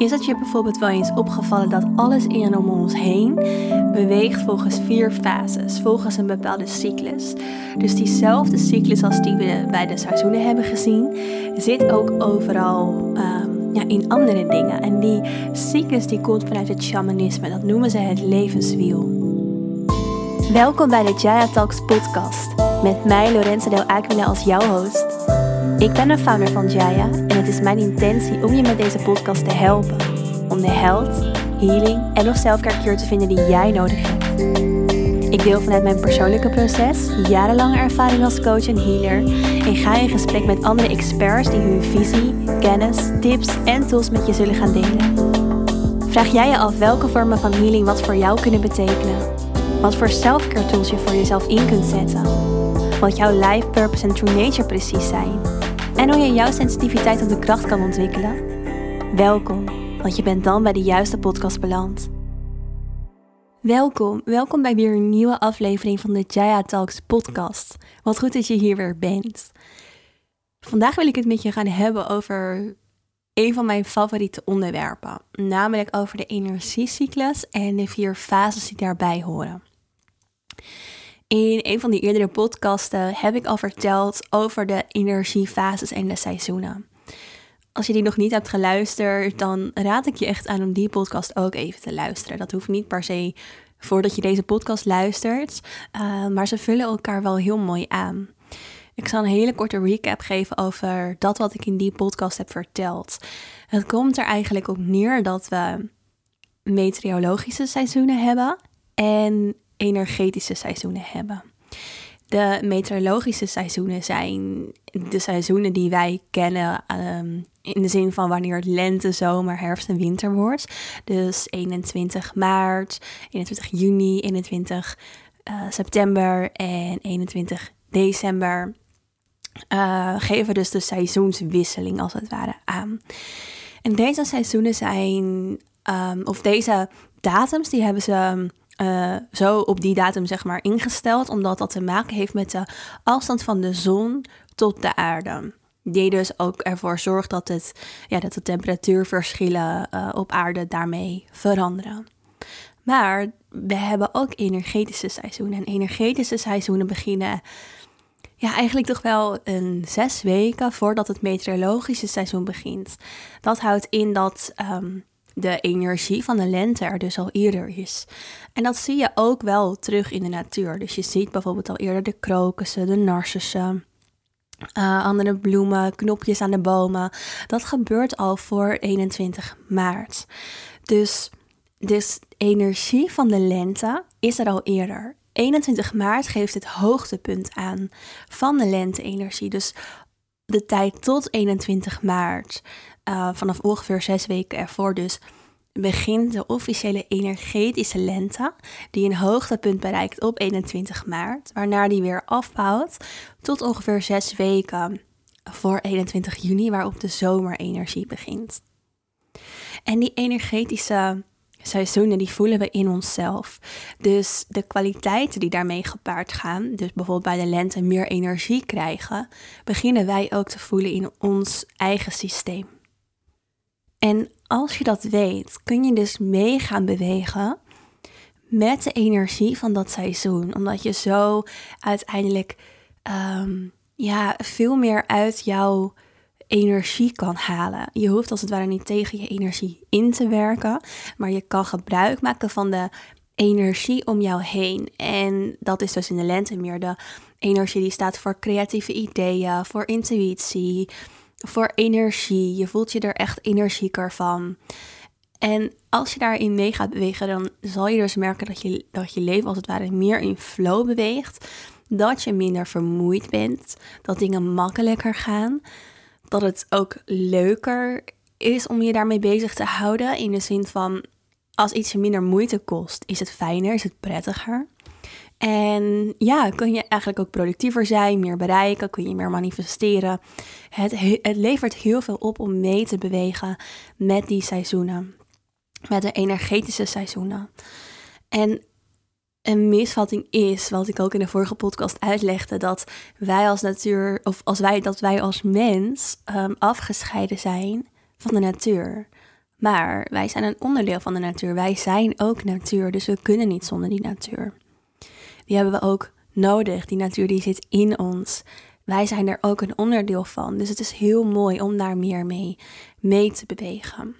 Is het je bijvoorbeeld wel eens opgevallen dat alles in en om ons heen beweegt volgens vier fases, volgens een bepaalde cyclus? Dus diezelfde cyclus als die we bij de seizoenen hebben gezien, zit ook overal ehm, ja, in andere dingen. En die cyclus die komt vanuit het shamanisme, dat noemen ze het levenswiel. Welkom bij de Jaya Talks podcast, met mij Lorenza Del Aquila als jouw host. Ik ben de founder van Jaya en het is mijn intentie om je met deze podcast te helpen. Om de health, healing en of selfcare te vinden die jij nodig hebt. Ik deel vanuit mijn persoonlijke proces, jarenlange ervaring als coach en healer en ga in gesprek met andere experts die hun visie, kennis, tips en tools met je zullen gaan delen. Vraag jij je af welke vormen van healing wat voor jou kunnen betekenen? Wat voor selfcare tools je voor jezelf in kunt zetten? Wat jouw life purpose en true nature precies zijn? En hoe je jouw sensitiviteit op de kracht kan ontwikkelen? Welkom, want je bent dan bij de juiste podcast beland. Welkom, welkom bij weer een nieuwe aflevering van de Jaya Talks podcast. Wat goed dat je hier weer bent. Vandaag wil ik het met je gaan hebben over een van mijn favoriete onderwerpen, namelijk over de energiecyclus en de vier fases die daarbij horen. In een van die eerdere podcasten heb ik al verteld over de energiefases en de seizoenen. Als je die nog niet hebt geluisterd, dan raad ik je echt aan om die podcast ook even te luisteren. Dat hoeft niet per se voordat je deze podcast luistert, uh, maar ze vullen elkaar wel heel mooi aan. Ik zal een hele korte recap geven over dat wat ik in die podcast heb verteld. Het komt er eigenlijk op neer dat we meteorologische seizoenen hebben en energetische seizoenen hebben. De meteorologische seizoenen zijn de seizoenen die wij kennen ehm, in de zin van wanneer het lente, zomer, herfst en winter wordt. Dus 21 maart, 21 juni, 21 uh, september en 21 december uh, geven dus de seizoenswisseling als het ware aan. En deze seizoenen zijn, um, of deze datums, die hebben ze uh, zo op die datum zeg maar ingesteld, omdat dat te maken heeft met de afstand van de zon tot de aarde. Die dus ook ervoor zorgt dat, het, ja, dat de temperatuurverschillen uh, op aarde daarmee veranderen. Maar we hebben ook energetische seizoenen. En energetische seizoenen beginnen ja, eigenlijk toch wel een zes weken voordat het meteorologische seizoen begint. Dat houdt in dat um, de energie van de lente er dus al eerder is. En dat zie je ook wel terug in de natuur. Dus je ziet bijvoorbeeld al eerder de krokussen, de narcissen. Uh, andere bloemen, knopjes aan de bomen. Dat gebeurt al voor 21 maart. Dus, dus energie van de lente is er al eerder. 21 maart geeft het hoogtepunt aan van de lente-energie. Dus de tijd tot 21 maart uh, vanaf ongeveer zes weken ervoor dus, begint de officiële energetische lente, die een hoogtepunt bereikt op 21 maart, waarna die weer afbouwt tot ongeveer zes weken voor 21 juni, waarop de zomerenergie begint. En die energetische seizoenen die voelen we in onszelf. Dus de kwaliteiten die daarmee gepaard gaan, dus bijvoorbeeld bij de lente meer energie krijgen, beginnen wij ook te voelen in ons eigen systeem. En als je dat weet, kun je dus mee gaan bewegen met de energie van dat seizoen. Omdat je zo uiteindelijk ehm, ja, veel meer uit jouw energie kan halen. Je hoeft als het ware niet tegen je energie in te werken, maar je kan gebruik maken van de energie om jou heen. En dat is dus in de lente meer de energie die staat voor creatieve ideeën, voor intuïtie, voor energie. Je voelt je er echt energieker van. En als je daarin mee gaat bewegen, dan zal je dus merken dat je, dat je leven als het ware meer in flow beweegt. Dat je minder vermoeid bent. Dat dingen makkelijker gaan. Dat het ook leuker is om je daarmee bezig te houden. In de zin van, als iets je minder moeite kost, is het fijner, is het prettiger. En ja, kun je eigenlijk ook productiever zijn, meer bereiken, kun je meer manifesteren. Het, het levert heel veel op om mee te bewegen met die seizoenen, met de energetische seizoenen. En een misvatting is, wat ik ook in de vorige podcast uitlegde, dat wij als natuur, of als wij, dat wij als mens um, afgescheiden zijn van de natuur. Maar wij zijn een onderdeel van de natuur. Wij zijn ook natuur, dus we kunnen niet zonder die natuur. Die hebben we ook nodig. Die natuur die zit in ons. Wij zijn er ook een onderdeel van. Dus het is heel mooi om daar meer mee, mee te bewegen.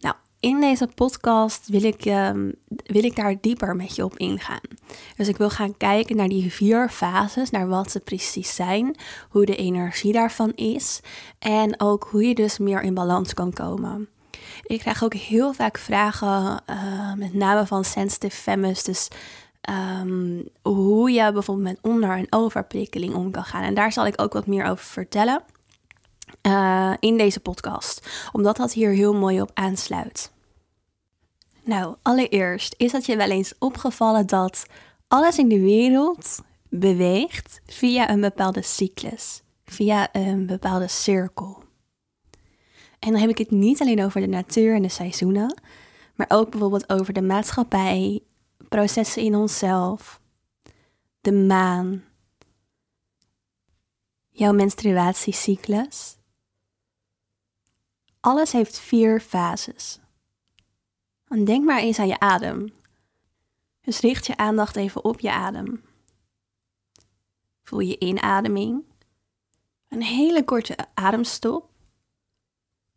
Nou, in deze podcast wil ik, um, wil ik daar dieper met je op ingaan. Dus ik wil gaan kijken naar die vier fases, naar wat ze precies zijn, hoe de energie daarvan is en ook hoe je dus meer in balans kan komen. Ik krijg ook heel vaak vragen, uh, met name van sensitive femmes, dus um, hoe je bijvoorbeeld met onder- en overprikkeling om kan gaan. En daar zal ik ook wat meer over vertellen uh, in deze podcast, omdat dat hier heel mooi op aansluit. Nou, allereerst is het je wel eens opgevallen dat alles in de wereld beweegt via een bepaalde cyclus, via een bepaalde cirkel. En dan heb ik het niet alleen over de natuur en de seizoenen, maar ook bijvoorbeeld over de maatschappij, processen in onszelf, de maan, jouw menstruatiecyclus. Alles heeft vier fases. En denk maar eens aan je adem. Dus richt je aandacht even op je adem. Voel je inademing. Een hele korte ademstop.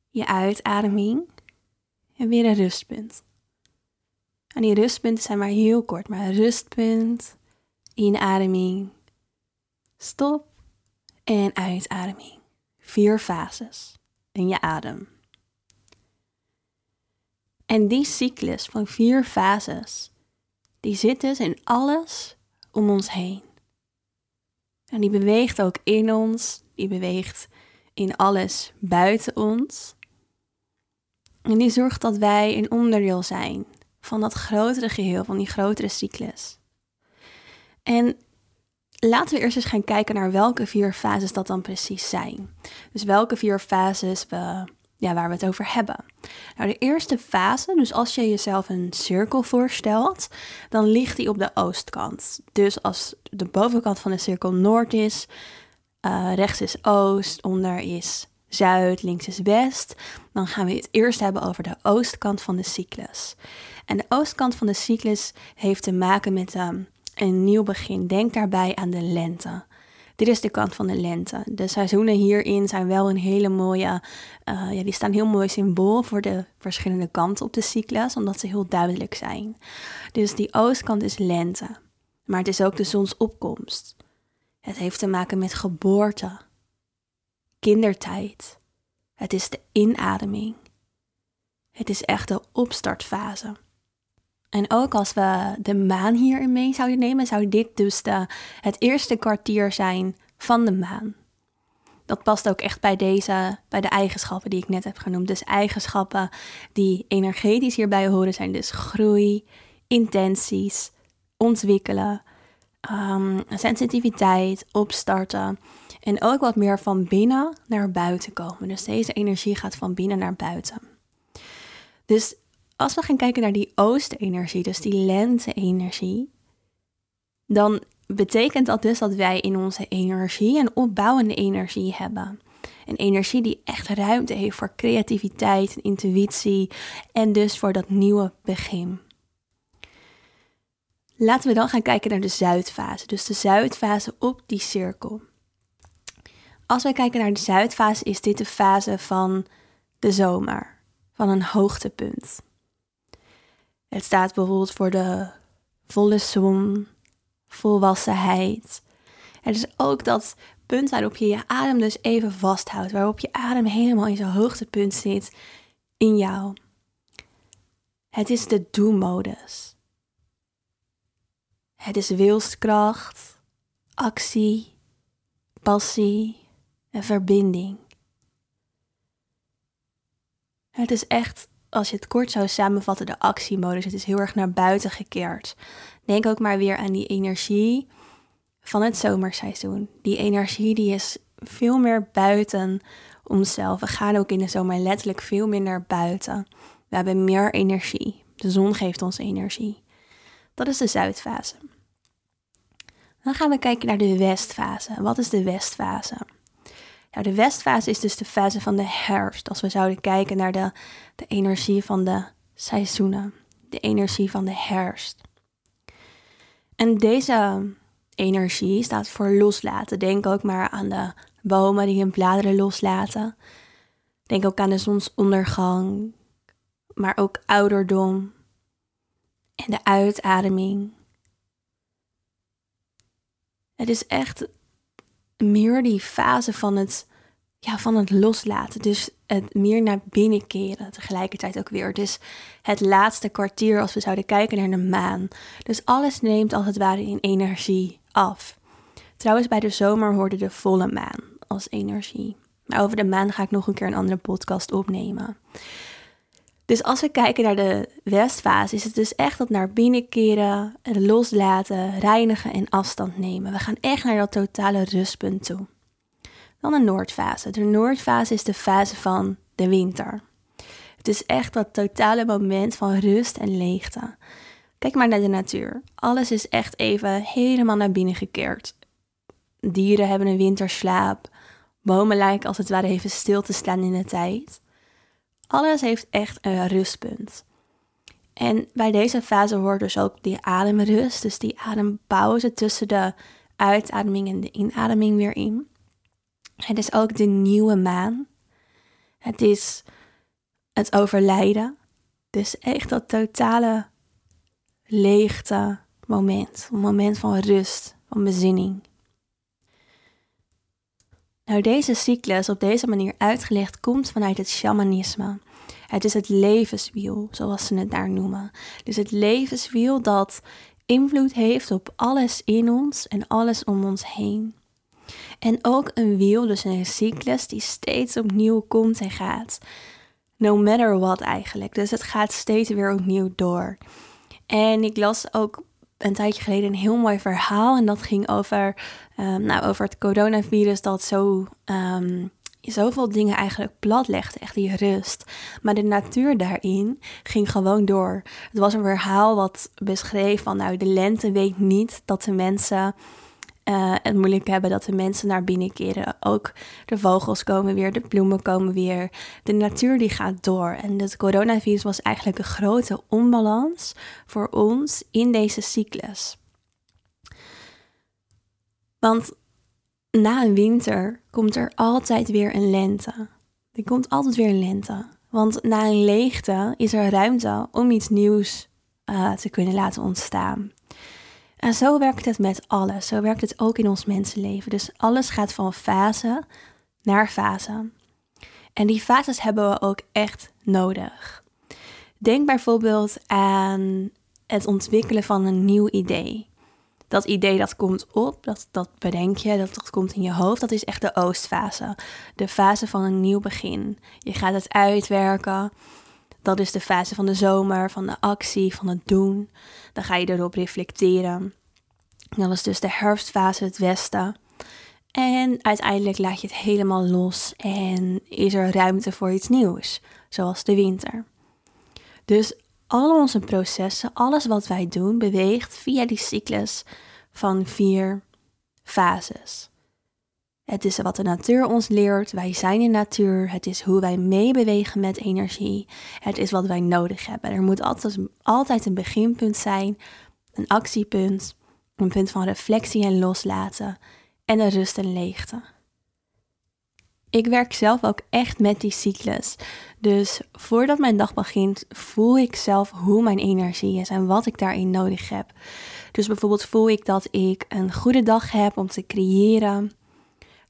Je uitademing. En weer een rustpunt. En die rustpunten zijn maar heel kort, maar rustpunt, inademing, stop en uitademing. Vier fases in je adem. En die cyclus van vier fases, die zit dus in alles om ons heen. En die beweegt ook in ons, die beweegt in alles buiten ons. En die zorgt dat wij een onderdeel zijn van dat grotere geheel, van die grotere cyclus. En laten we eerst eens gaan kijken naar welke vier fases dat dan precies zijn. Dus welke vier fases we, ja, waar we het over hebben. Nou, de eerste fase, dus als je jezelf een cirkel voorstelt, dan ligt die op de oostkant. Dus als de bovenkant van de cirkel noord is, uh, rechts is oost, onder is zuid, links is west, dan gaan we het eerst hebben over de oostkant van de cyclus. En de oostkant van de cyclus heeft te maken met um, een nieuw begin. Denk daarbij aan de lente. Dit is de kant van de lente. De seizoenen hierin zijn wel een hele mooie, uh, ja, die staan heel mooi symbool voor de verschillende kanten op de cyclus, omdat ze heel duidelijk zijn. Dus die oostkant is lente, maar het is ook de zonsopkomst. Het heeft te maken met geboorte, kindertijd. Het is de inademing. Het is echt de opstartfase. En ook als we de maan hierin mee zouden nemen, zou dit dus de, het eerste kwartier zijn van de maan. Dat past ook echt bij deze, bij de eigenschappen die ik net heb genoemd. Dus eigenschappen die energetisch hierbij horen zijn dus groei, intenties, ontwikkelen, um, sensitiviteit, opstarten. En ook wat meer van binnen naar buiten komen. Dus deze energie gaat van binnen naar buiten. Dus als we gaan kijken naar die oostenergie, dus die lente-energie, dan betekent dat dus dat wij in onze energie een opbouwende energie hebben. Een energie die echt ruimte heeft voor creativiteit en intuïtie en dus voor dat nieuwe begin. Laten we dan gaan kijken naar de zuidfase, dus de zuidfase op die cirkel. Als wij kijken naar de zuidfase, is dit de fase van de zomer, van een hoogtepunt. Het staat bijvoorbeeld voor de volle zon, volwassenheid. Het is ook dat punt waarop je je adem dus even vasthoudt, waarop je adem helemaal in zijn hoogtepunt zit in jou. Het is de do-modus. Het is wilskracht, actie, passie en verbinding. Het is echt als je het kort zou samenvatten, de actiemodus. Het is heel erg naar buiten gekeerd. Denk ook maar weer aan die energie van het zomerseizoen. Die energie die is veel meer buiten onszelf. We gaan ook in de zomer letterlijk veel meer naar buiten. We hebben meer energie. De zon geeft ons energie. Dat is de zuidfase. Dan gaan we kijken naar de westfase. Wat is de westfase? Nou, de westfase is dus de fase van de herfst. Als we zouden kijken naar de, de energie van de seizoenen, de energie van de herfst. En deze energie staat voor loslaten. Denk ook maar aan de bomen die hun bladeren loslaten. Denk ook aan de zonsondergang, maar ook ouderdom en de uitademing. Het is echt meer die fase van het, ja, van het loslaten. Dus het meer naar binnen keren tegelijkertijd ook weer. Dus het laatste kwartier als we zouden kijken naar de maan. Dus alles neemt als het ware in energie af. Trouwens, bij de zomer hoorde de volle maan als energie. Maar over de maan ga ik nog een keer een andere podcast opnemen. Dus als we kijken naar de westfase, is het dus echt dat naar binnen keren, loslaten, reinigen en afstand nemen. We gaan echt naar dat totale rustpunt toe. Dan de noordfase. De noordfase is de fase van de winter. Het is echt dat totale moment van rust en leegte. Kijk maar naar de natuur. Alles is echt even helemaal naar binnen gekeerd. Dieren hebben een winterslaap. Bomen lijken als het ware even stil te staan in de tijd. Alles heeft echt een rustpunt. En bij deze fase hoort dus ook die ademrust, dus die adempauze tussen de uitademing en de inademing weer in. Het is ook de nieuwe maan. Het is het overlijden. Dus echt dat totale leegte moment. Een moment van rust, van bezinning. Nou, deze cyclus op deze manier uitgelegd komt vanuit het shamanisme. Het is het levenswiel, zoals ze het daar noemen. Dus het levenswiel dat invloed heeft op alles in ons en alles om ons heen. En ook een wiel, dus een cyclus die steeds opnieuw komt en gaat. No matter what eigenlijk. Dus het gaat steeds weer opnieuw door. En ik las ook een tijdje geleden een heel mooi verhaal. En dat ging over, um, nou, over het coronavirus dat zo, um, zoveel dingen eigenlijk platlegde. Echt die rust. Maar de natuur daarin ging gewoon door. Het was een verhaal wat beschreef van nou de lente weet niet dat de mensen uh, het moeilijk hebben dat de mensen naar binnen keren. Ook de vogels komen weer, de bloemen komen weer. De natuur die gaat door. En het coronavirus was eigenlijk een grote onbalans voor ons in deze cyclus. Want na een winter komt er altijd weer een lente. Er komt altijd weer een lente. Want na een leegte is er ruimte om iets nieuws uh, te kunnen laten ontstaan. En zo werkt het met alles. Zo werkt het ook in ons mensenleven. Dus alles gaat van fase naar fase. En die fases hebben we ook echt nodig. Denk bijvoorbeeld aan het ontwikkelen van een nieuw idee. Dat idee dat komt op, dat, dat bedenk je, dat, dat komt in je hoofd. Dat is echt de oostfase. De fase van een nieuw begin. Je gaat het uitwerken. Dat is de fase van de zomer, van de actie, van het doen. Dan ga je erop reflecteren. Dat is dus de herfstfase, het westen. En uiteindelijk laat je het helemaal los en is er ruimte voor iets nieuws, zoals de winter. Dus al onze processen, alles wat wij doen, beweegt via die cyclus van vier fases. Het is wat de natuur ons leert. Wij zijn in natuur. Het is hoe wij meebewegen met energie. Het is wat wij nodig hebben. Er moet altijd, altijd een beginpunt zijn, een actiepunt, een punt van reflectie en loslaten en een rust en leegte. Ik werk zelf ook echt met die cyclus. Dus voordat mijn dag begint, voel ik zelf hoe mijn energie is en wat ik daarin nodig heb. Dus bijvoorbeeld voel ik dat ik een goede dag heb om te creëren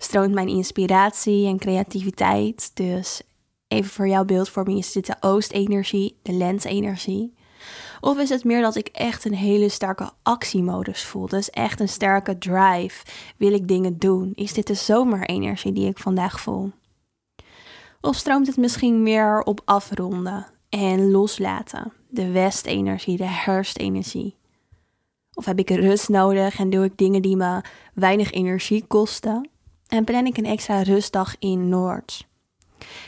stroomt mijn inspiratie en creativiteit. Dus even voor jouw beeldvorming is dit de oostenergie, de lensenergie. Of is het meer dat ik echt een hele sterke actiemodus voel? Dus echt een sterke drive. Wil ik dingen doen? Is dit de zomerenergie die ik vandaag voel? Of stroomt het misschien meer op afronden en loslaten? De westenergie, de herfstenergie. Of heb ik rust nodig en doe ik dingen die me weinig energie kosten? En plan ik een extra rustdag in Noord.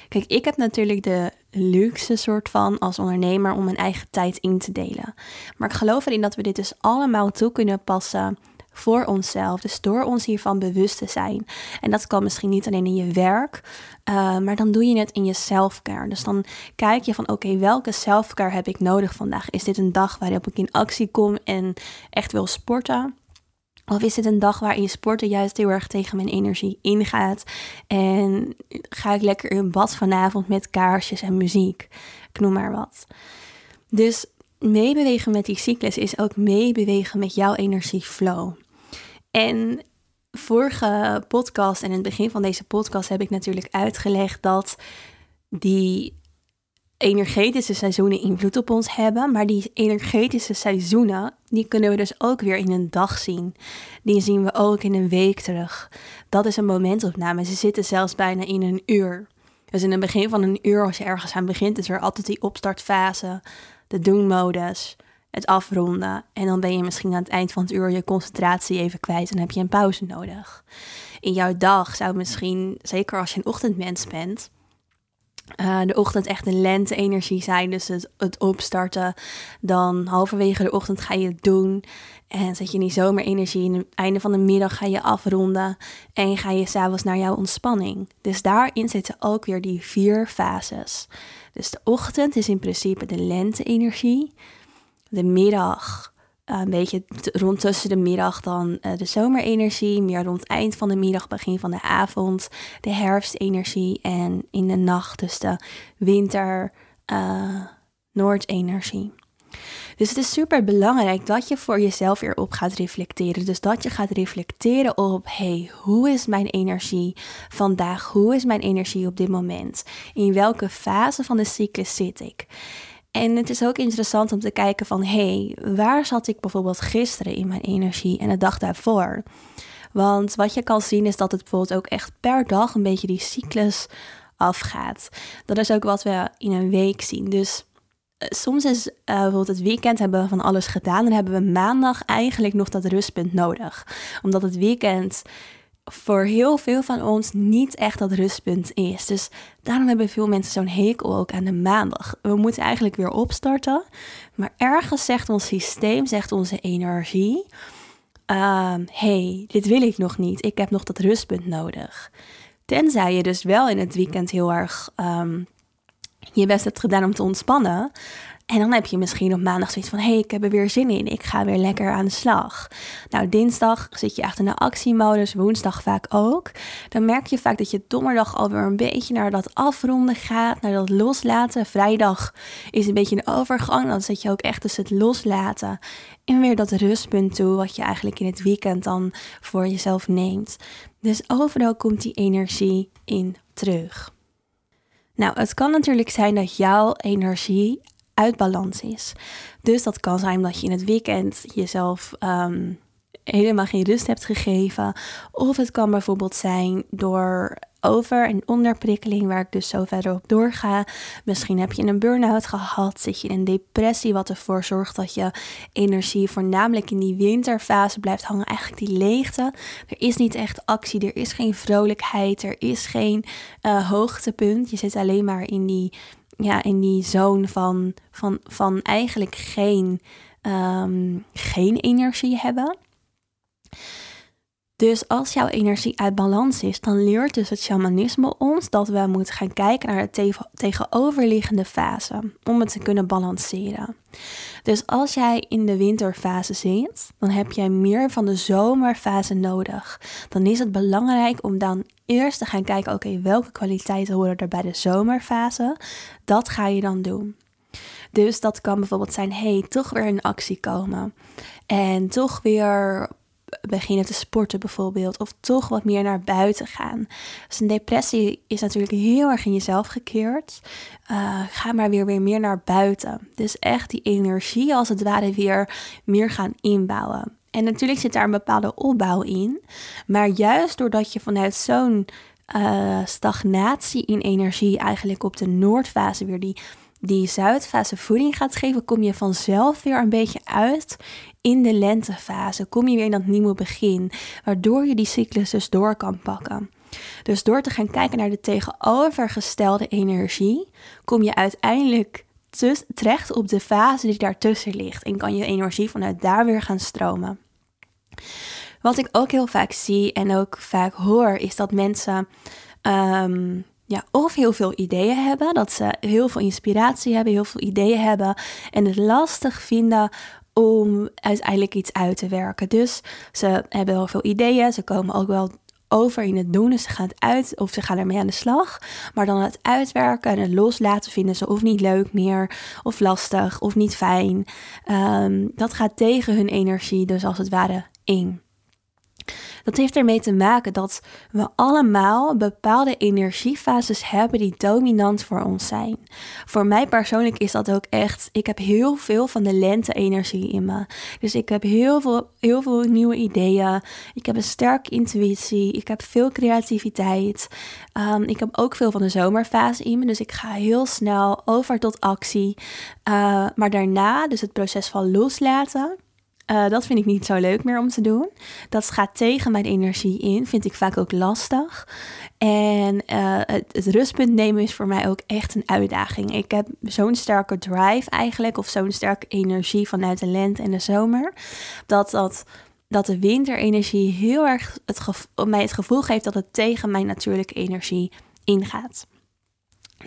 Kijk, ik heb natuurlijk de luxe soort van als ondernemer om mijn eigen tijd in te delen. Maar ik geloof erin dat we dit dus allemaal toe kunnen passen voor onszelf. Dus door ons hiervan bewust te zijn. En dat kan misschien niet alleen in je werk, uh, maar dan doe je het in je selfcare. Dus dan kijk je van oké, welke selfcare heb ik nodig vandaag? Is dit een dag waarop ik in actie kom en echt wil sporten? Of is het een dag waarin sporten juist heel erg tegen mijn energie ingaat? En ga ik lekker in bad vanavond met kaarsjes en muziek? Ik noem maar wat. Dus meebewegen met die cyclus is ook meebewegen met jouw energieflow. En vorige podcast en in het begin van deze podcast heb ik natuurlijk uitgelegd dat die energetische seizoenen invloed op ons hebben. Maar die energetische seizoenen, die kunnen we dus ook weer in een dag zien. Die zien we ook in een week terug. Dat is een momentopname. Ze zitten zelfs bijna in een uur. Dus in het begin van een uur, als je ergens aan begint, is er altijd die opstartfase, de doen-modus, het afronden. En dan ben je misschien aan het eind van het uur je concentratie even kwijt en heb je een pauze nodig. In jouw dag zou misschien, zeker als je een ochtendmens bent, uh, de ochtend echt de lente-energie zijn. Dus het, het opstarten. Dan halverwege de ochtend ga je het doen. En zet je die zomerenergie. In het einde van de middag ga je afronden. En ga je s'avonds naar jouw ontspanning. Dus daarin zitten ook weer die vier fases. Dus de ochtend is in principe de lente-energie. De middag een beetje rond tussen de middag dan uh, de zomerenergie, meer rond eind van de middag, begin van de avond, de herfstenergie en in de nacht dus de winter uh, noordenergie. Dus het is super belangrijk dat je voor jezelf weer op gaat reflecteren. Dus dat je gaat reflecteren op: hey, hoe is mijn energie vandaag? Hoe is mijn energie op dit moment? In welke fase van de cyclus zit ik? En het is ook interessant om te kijken van, hé, hey, waar zat ik bijvoorbeeld gisteren in mijn energie en de dag daarvoor? Want wat je kan zien is dat het bijvoorbeeld ook echt per dag een beetje die cyclus afgaat. Dat is ook wat we in een week zien. Dus eh, soms is uh, bijvoorbeeld het weekend hebben we van alles gedaan. Dan hebben we maandag eigenlijk nog dat rustpunt nodig. Omdat het weekend voor heel veel van ons niet echt dat rustpunt is. Dus daarom hebben veel mensen zo'n hekel ook aan de maandag. We moeten eigenlijk weer opstarten. Maar ergens zegt ons systeem, zegt onze energie... Uh, hey, dit wil ik nog niet. Ik heb nog dat rustpunt nodig. Tenzij je dus wel in het weekend heel erg um, je best hebt gedaan om te ontspannen. En dan heb je misschien op maandag zoiets van: hé, hey, ik heb er weer zin in. Ik ga weer lekker aan de slag. Nou, dinsdag zit je echt in de actiemodus, woensdag vaak ook. Dan merk je vaak dat je donderdag alweer een beetje naar dat afronden gaat, naar dat loslaten. Vrijdag is een beetje een overgang. Dan zit je ook echt tussen het loslaten en weer dat rustpunt toe, wat je eigenlijk in het weekend dan voor jezelf neemt. Dus overal komt die energie in terug. Nou, het kan natuurlijk zijn dat jouw energie uit balans is. Dus dat kan zijn dat je in het weekend jezelf ehm, helemaal geen rust hebt gegeven. Of het kan bijvoorbeeld zijn door over- en onderprikkeling, waar ik dus zo verder op doorga. Misschien heb je een burn-out gehad, zit je in een depressie, wat ervoor zorgt dat je energie voornamelijk in die winterfase blijft hangen. Eigenlijk die leegte. Er is niet echt actie, er is geen vrolijkheid, er is geen uh, hoogtepunt. Je zit alleen maar in die ja, in die zone van, van, van eigenlijk geen, ehm, geen energie hebben. Dus als jouw energie uit balans is, dan leert dus het shamanisme ons dat we moeten gaan kijken naar de tegenoverliggende fase om het te kunnen balanceren. Dus als jij in de winterfase zit, dan heb jij meer van de zomerfase nodig. Dan is het belangrijk om dan eerst te gaan kijken, oké, welke kwaliteiten horen er bij de zomerfase? Dat ga je dan doen. Dus dat kan bijvoorbeeld zijn, hey, toch weer in actie komen. En toch weer beginnen te sporten bijvoorbeeld. Of toch wat meer naar buiten gaan. Dus een depressie is natuurlijk heel erg in jezelf gekeerd. Uh, ga maar weer, weer meer naar buiten. Dus echt die energie als het ware weer meer gaan inbouwen. En natuurlijk zit daar een bepaalde opbouw in. Maar juist doordat je vanuit zo'n uh, stagnatie in energie eigenlijk op de noordfase weer die die zuidfase voeding gaat geven, kom je vanzelf weer een beetje uit in de lentefase. Kom je weer in dat nieuwe begin, waardoor je die cyclus dus door kan pakken. Dus door te gaan kijken naar de tegenovergestelde energie, kom je uiteindelijk terecht op de fase die daartussen ligt en kan je energie vanuit daar weer gaan stromen. Wat ik ook heel vaak zie en ook vaak hoor, is dat mensen ehm, ja, of heel veel ideeën hebben, dat ze heel veel inspiratie hebben, heel veel ideeën hebben en het lastig vinden om uiteindelijk iets uit te werken. Dus ze hebben wel veel ideeën, ze komen ook wel over in het doen. Dus ze gaan het uit of ze gaan ermee aan de slag. Maar dan het uitwerken en het loslaten vinden ze of niet leuk meer, of lastig, of niet fijn. Um, dat gaat tegen hun energie, dus als het ware Dat heeft ermee te maken dat we allemaal bepaalde energiefases hebben die dominant voor ons zijn. Voor mij persoonlijk is dat ook echt, ik heb heel veel van de lente-energie in me. Dus ik heb heel veel, heel veel nieuwe ideeën. Ik heb een sterke intuïtie. Ik heb veel creativiteit. Um, ik heb ook veel van de zomerfase in me. Dus ik ga heel snel over tot actie. Uh, maar daarna, dus het proces van loslaten uh, dat vind ik niet zo leuk meer om te doen. Dat gaat tegen mijn energie in. Vind ik vaak ook lastig. En het, het, rustpunt nemen is voor mij ook echt een uitdaging. Ik heb zo'n sterke drive eigenlijk, of zo'n sterke energie vanuit de lente en de zomer, dat, dat, dat de winterenergie heel erg het mij het gevoel geeft dat het tegen mijn natuurlijke energie ingaat.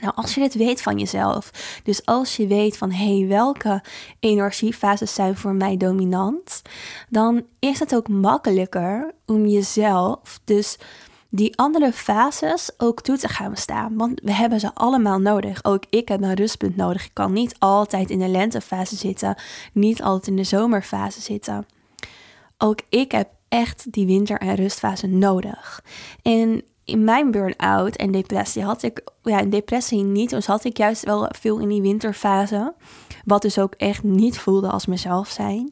Nou, als je dit weet van jezelf, dus als je weet van hé, hey, welke energiefases zijn voor mij dominant, dan is het ook makkelijker om jezelf, dus die andere fases ook toe te gaan staan. Want we hebben ze allemaal nodig. Ook ik heb een rustpunt nodig. Ik kan niet altijd in de lentefase zitten, niet altijd in de zomerfase zitten. Ook ik heb echt die winter- en rustfase nodig. En in mijn burn-out en depressie had ik, ja, in depressie niet, dus had ik juist wel veel in die winterfase. Wat dus ook echt niet voelde als mezelf zijn.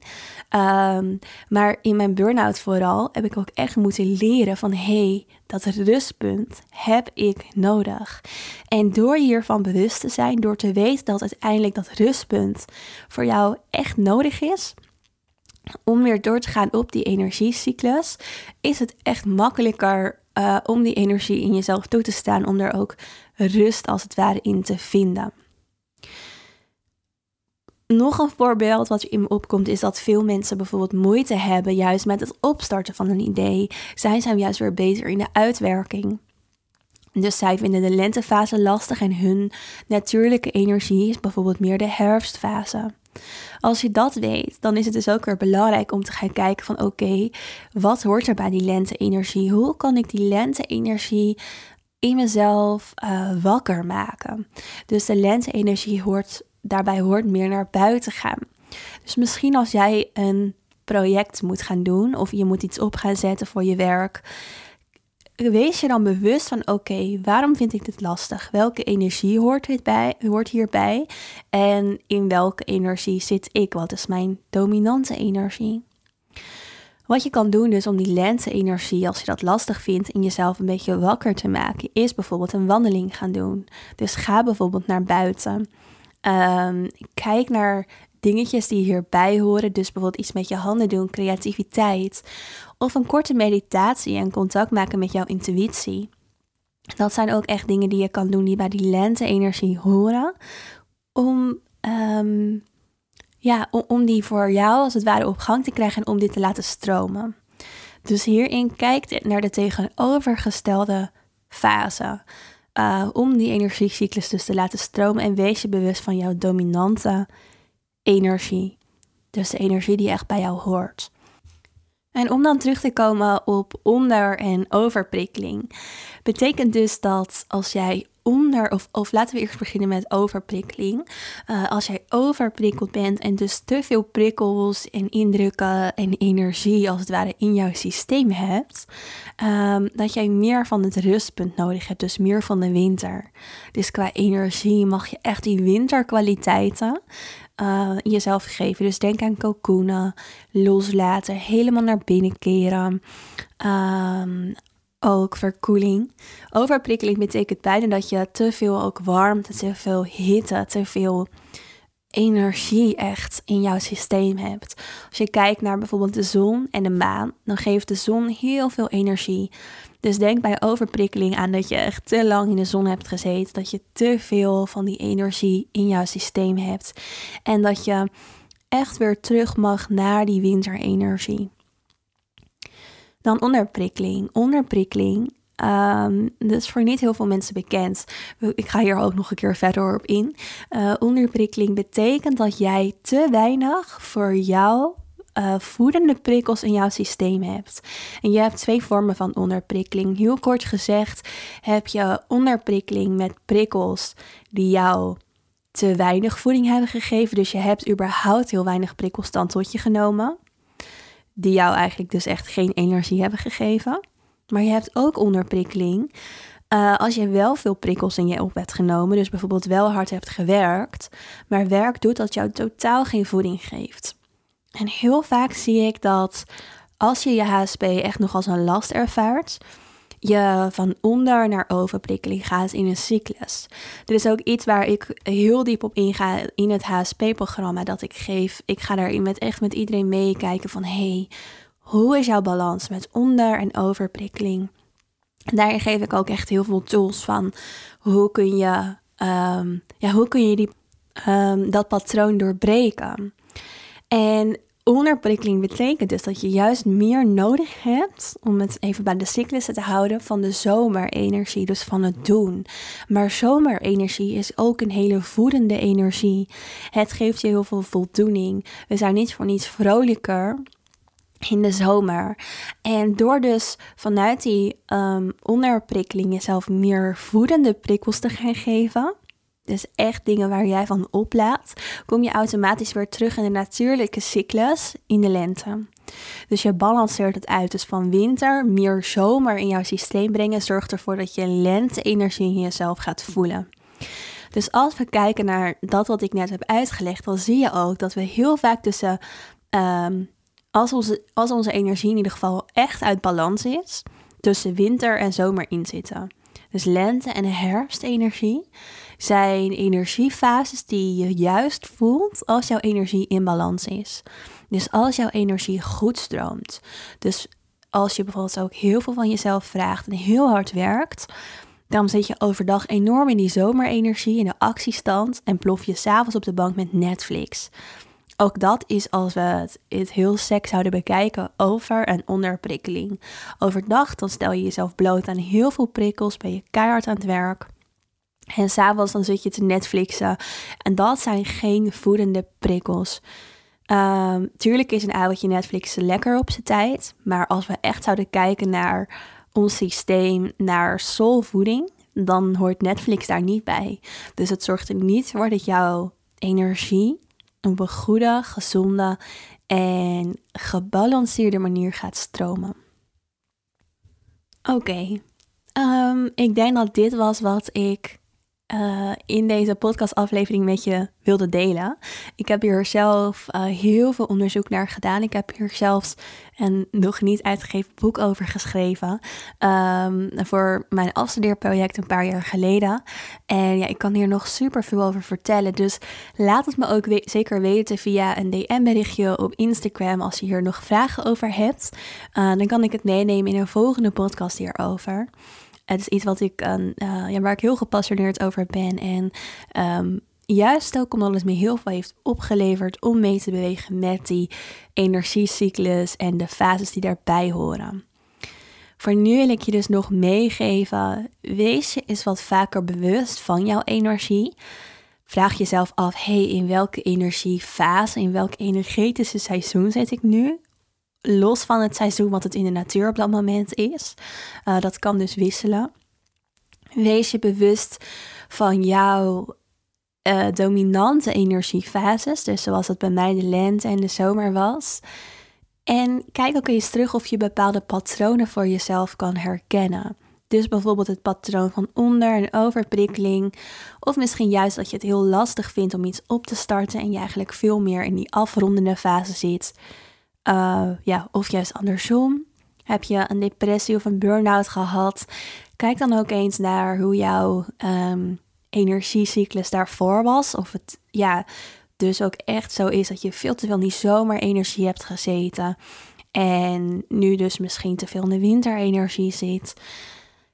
Um, maar in mijn burn-out vooral heb ik ook echt moeten leren van hé, hey, dat rustpunt heb ik nodig. En door hiervan bewust te zijn, door te weten dat uiteindelijk dat rustpunt voor jou echt nodig is, om weer door te gaan op die energiecyclus, is het echt makkelijker uh, om die energie in jezelf toe te staan, om er ook rust als het ware in te vinden. Nog een voorbeeld wat in me opkomt is dat veel mensen bijvoorbeeld moeite hebben juist met het opstarten van een idee. Zij zijn juist weer beter in de uitwerking. Dus zij vinden de lentefase lastig en hun natuurlijke energie is bijvoorbeeld meer de herfstfase. Als je dat weet, dan is het dus ook weer belangrijk om te gaan kijken van oké, wat hoort er bij die lente-energie? Hoe kan ik die lente-energie in mezelf uh, wakker maken? Dus de lente-energie hoort, daarbij hoort meer naar buiten gaan. Dus misschien als jij een project moet gaan doen of je moet iets op gaan zetten voor je werk wees je dan bewust van: oké, waarom vind ik dit lastig? Welke energie hoort, bij, hoort hierbij? En in welke energie zit ik? Wat is mijn dominante energie? Wat je kan doen dus om die lente-energie, als je dat lastig vindt, in jezelf een beetje wakker te maken, is bijvoorbeeld een wandeling gaan doen. Dus ga bijvoorbeeld naar buiten. Um, kijk naar dingetjes die hierbij horen. Dus bijvoorbeeld iets met je handen doen, creativiteit. Of een korte meditatie en contact maken met jouw intuïtie. Dat zijn ook echt dingen die je kan doen die bij die lente-energie horen. Om, um, ja, om, die voor jou als het ware op gang te krijgen en om dit te laten stromen. Dus hierin kijkt naar de tegenovergestelde fase. Uh, om die energiecyclus dus te laten stromen en wees je bewust van jouw dominante energie. Dus de energie die echt bij jou hoort. En om dan terug te komen op onder- en overprikkeling, betekent dus dat als jij onder, of, of laten we eerst beginnen met overprikkeling. Uh, als jij overprikkeld bent en dus te veel prikkels en indrukken en energie als het ware in jouw systeem hebt, um, dat jij meer van het rustpunt nodig hebt, dus meer van de winter. Dus qua energie mag je echt die winterkwaliteiten uh, jezelf geven. Dus denk aan cocoonen, loslaten, helemaal naar binnen keren. Um, ook verkoeling. Overprikkeling betekent bijna dat je te veel ook warmte, te veel hitte, te veel energie echt in jouw systeem hebt. Als je kijkt naar bijvoorbeeld de zon en de maan, dan geeft de zon heel veel energie. Dus denk bij overprikkeling aan dat je echt te lang in de zon hebt gezeten, dat je te veel van die energie in jouw systeem hebt en dat je echt weer terug mag naar die winterenergie. Dan onderprikkeling. Onderprikkeling Um, is voor niet heel veel mensen bekend. Ik ga hier ook nog een keer verder op in. Uh, onderprikkeling betekent dat jij te weinig voor jou uh, voedende prikkels in jouw systeem hebt. En je hebt twee vormen van onderprikkeling. Heel kort gezegd heb je onderprikkeling met prikkels die jou te weinig voeding hebben gegeven. Dus je hebt überhaupt heel weinig prikkels dan tot je genomen. Die jou eigenlijk dus echt geen energie hebben gegeven. Maar je hebt ook onderprikkeling. Uh, als je wel veel prikkels in je op hebt genomen, dus bijvoorbeeld wel hard hebt gewerkt, maar werk doet dat jou totaal geen voeding geeft. En heel vaak zie ik dat als je je HSP echt nog als een last ervaart, je van onder naar overprikkeling gaat in een cyclus. Dit is ook iets waar ik heel diep op inga in het HSP-programma dat ik geef. Ik ga daarin met echt met iedereen meekijken van hey, hoe is jouw balans met onder- en overprikkeling? Daarin geef ik ook echt heel veel tools van hoe kun je, um, ja, hoe kun je die, um, dat patroon doorbreken. En onderprikkeling betekent dus dat je juist meer nodig hebt, om het even bij de cyclussen te houden, van de zomerenergie, dus van het doen. Maar zomerenergie is ook een hele voedende energie. Het geeft je heel veel voldoening. We zijn niet voor niets vrolijker in de zomer. En door dus vanuit die um, onderprikkeling jezelf meer voedende prikkels te gaan geven. Dus echt dingen waar jij van oplaat, kom je automatisch weer terug in de natuurlijke cyclus in de lente. Dus je balanceert het uit. Dus van winter meer zomer in jouw systeem brengen zorgt ervoor dat je lente-energie in jezelf gaat voelen. Dus als we kijken naar dat wat ik net heb uitgelegd, dan zie je ook dat we heel vaak tussen um, als onze, als onze energie in ieder geval echt uit balans is, tussen winter en zomer in zitten. Dus lente en herfstenergie zijn energiefases die je juist voelt als jouw energie in balans is. Dus als jouw energie goed stroomt. Dus als je bijvoorbeeld ook heel veel van jezelf vraagt en heel hard werkt, dan zit je overdag enorm in die zomerenergie, in de actiestand en plof je s'avonds op de bank met Netflix. Ook dat is als we het, het heel sec zouden bekijken over een onderprikkeling. Overdag dan stel je jezelf bloot aan heel veel prikkels, ben je keihard aan het werk. En s'avonds dan zit je te Netflixen. En dat zijn geen voedende prikkels. Um, tuurlijk is een avondje Netflix lekker op zijn tijd. Maar als we echt zouden kijken naar ons systeem, naar soulvoeding, dan hoort Netflix daar niet bij. Dus het zorgt er niet voor dat jouw energie op een goede, gezonde en gebalanceerde manier gaat stromen. Oké, ehm, ik denk dat dit was wat ik uh, in deze podcastaflevering met je wilde delen. Ik heb hier zelf uh, heel veel onderzoek naar gedaan. Ik heb hier zelfs een nog niet uitgegeven boek over geschreven. Um, voor mijn afstudeerproject een paar jaar geleden. En ja, ik kan hier nog super veel over vertellen. Dus laat het me ook zeker weten via een DM-berichtje op Instagram als je hier nog vragen over hebt. Uh, dan kan ik het meenemen in een volgende podcast hierover. Het is iets wat ik, uh, ja, waar ik heel gepassioneerd over ben. En um, juist ook omdat het me heel veel heeft opgeleverd om mee te bewegen met die energiecyclus en de fases die daarbij horen. Voor nu wil ik je dus nog meegeven: wees je eens wat vaker bewust van jouw energie. Vraag jezelf af: hey, in welke energiefase, in welk energetische seizoen zit ik nu? Los van het seizoen wat het in de natuur op dat moment is. Uh, dat kan dus wisselen. Wees je bewust van jouw uh, dominante energiefases, dus zoals het bij mij de lente en de zomer was. En kijk ook eens terug of je bepaalde patronen voor jezelf kan herkennen. Dus bijvoorbeeld het patroon van onder- en overprikkeling. Of misschien juist dat je het heel lastig vindt om iets op te starten en je eigenlijk veel meer in die afrondende fase zit. Uh, ja, of juist andersom. Heb je een depressie of een burn-out gehad? Kijk dan ook eens naar hoe jouw um, energiecyclus daarvoor was. Of het ja, dus ook echt zo is dat je veel te veel in die zomerenergie hebt gezeten. En nu dus misschien te veel in de winterenergie zit.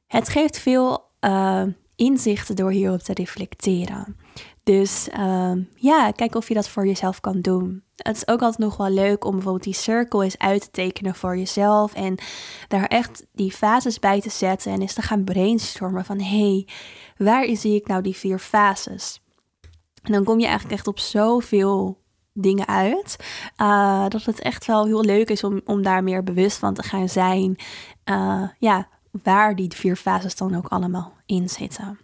Het geeft veel uh, inzichten door hierop te reflecteren. Dus ehm, ja, kijk of je dat voor jezelf kan doen. Het is ook altijd nog wel leuk om bijvoorbeeld die cirkel eens uit te tekenen voor jezelf. En daar echt die fases bij te zetten. En eens te gaan brainstormen van hé, hey, waar zie ik nou die vier fases? En dan kom je eigenlijk echt op zoveel dingen uit. Uh, dat het echt wel heel leuk is om, om daar meer bewust van te gaan zijn. Uh, ja, waar die vier fases dan ook allemaal in zitten.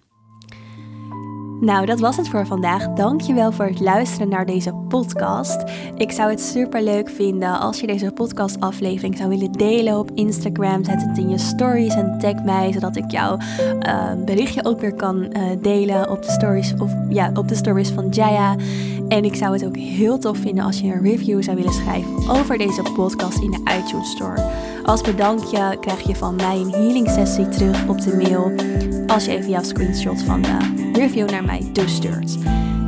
Nou, dat was het voor vandaag. Dankjewel voor het luisteren naar deze podcast. Ik zou het super leuk vinden als je deze podcastaflevering zou willen delen op Instagram. Zet het in je stories en tag mij, zodat ik jouw uh, berichtje ook weer kan uh, delen op de stories of ja, op de stories van Jaya. En ik zou het ook heel tof vinden als je een review zou willen schrijven over deze podcast in de iTunes Store. Als bedankje krijg je van mij een healing sessie terug op de mail als je even jouw screenshot van de review naar mij toestuurt.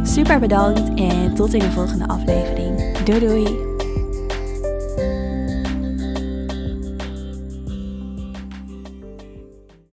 Super bedankt en tot in de volgende aflevering. Doei doei!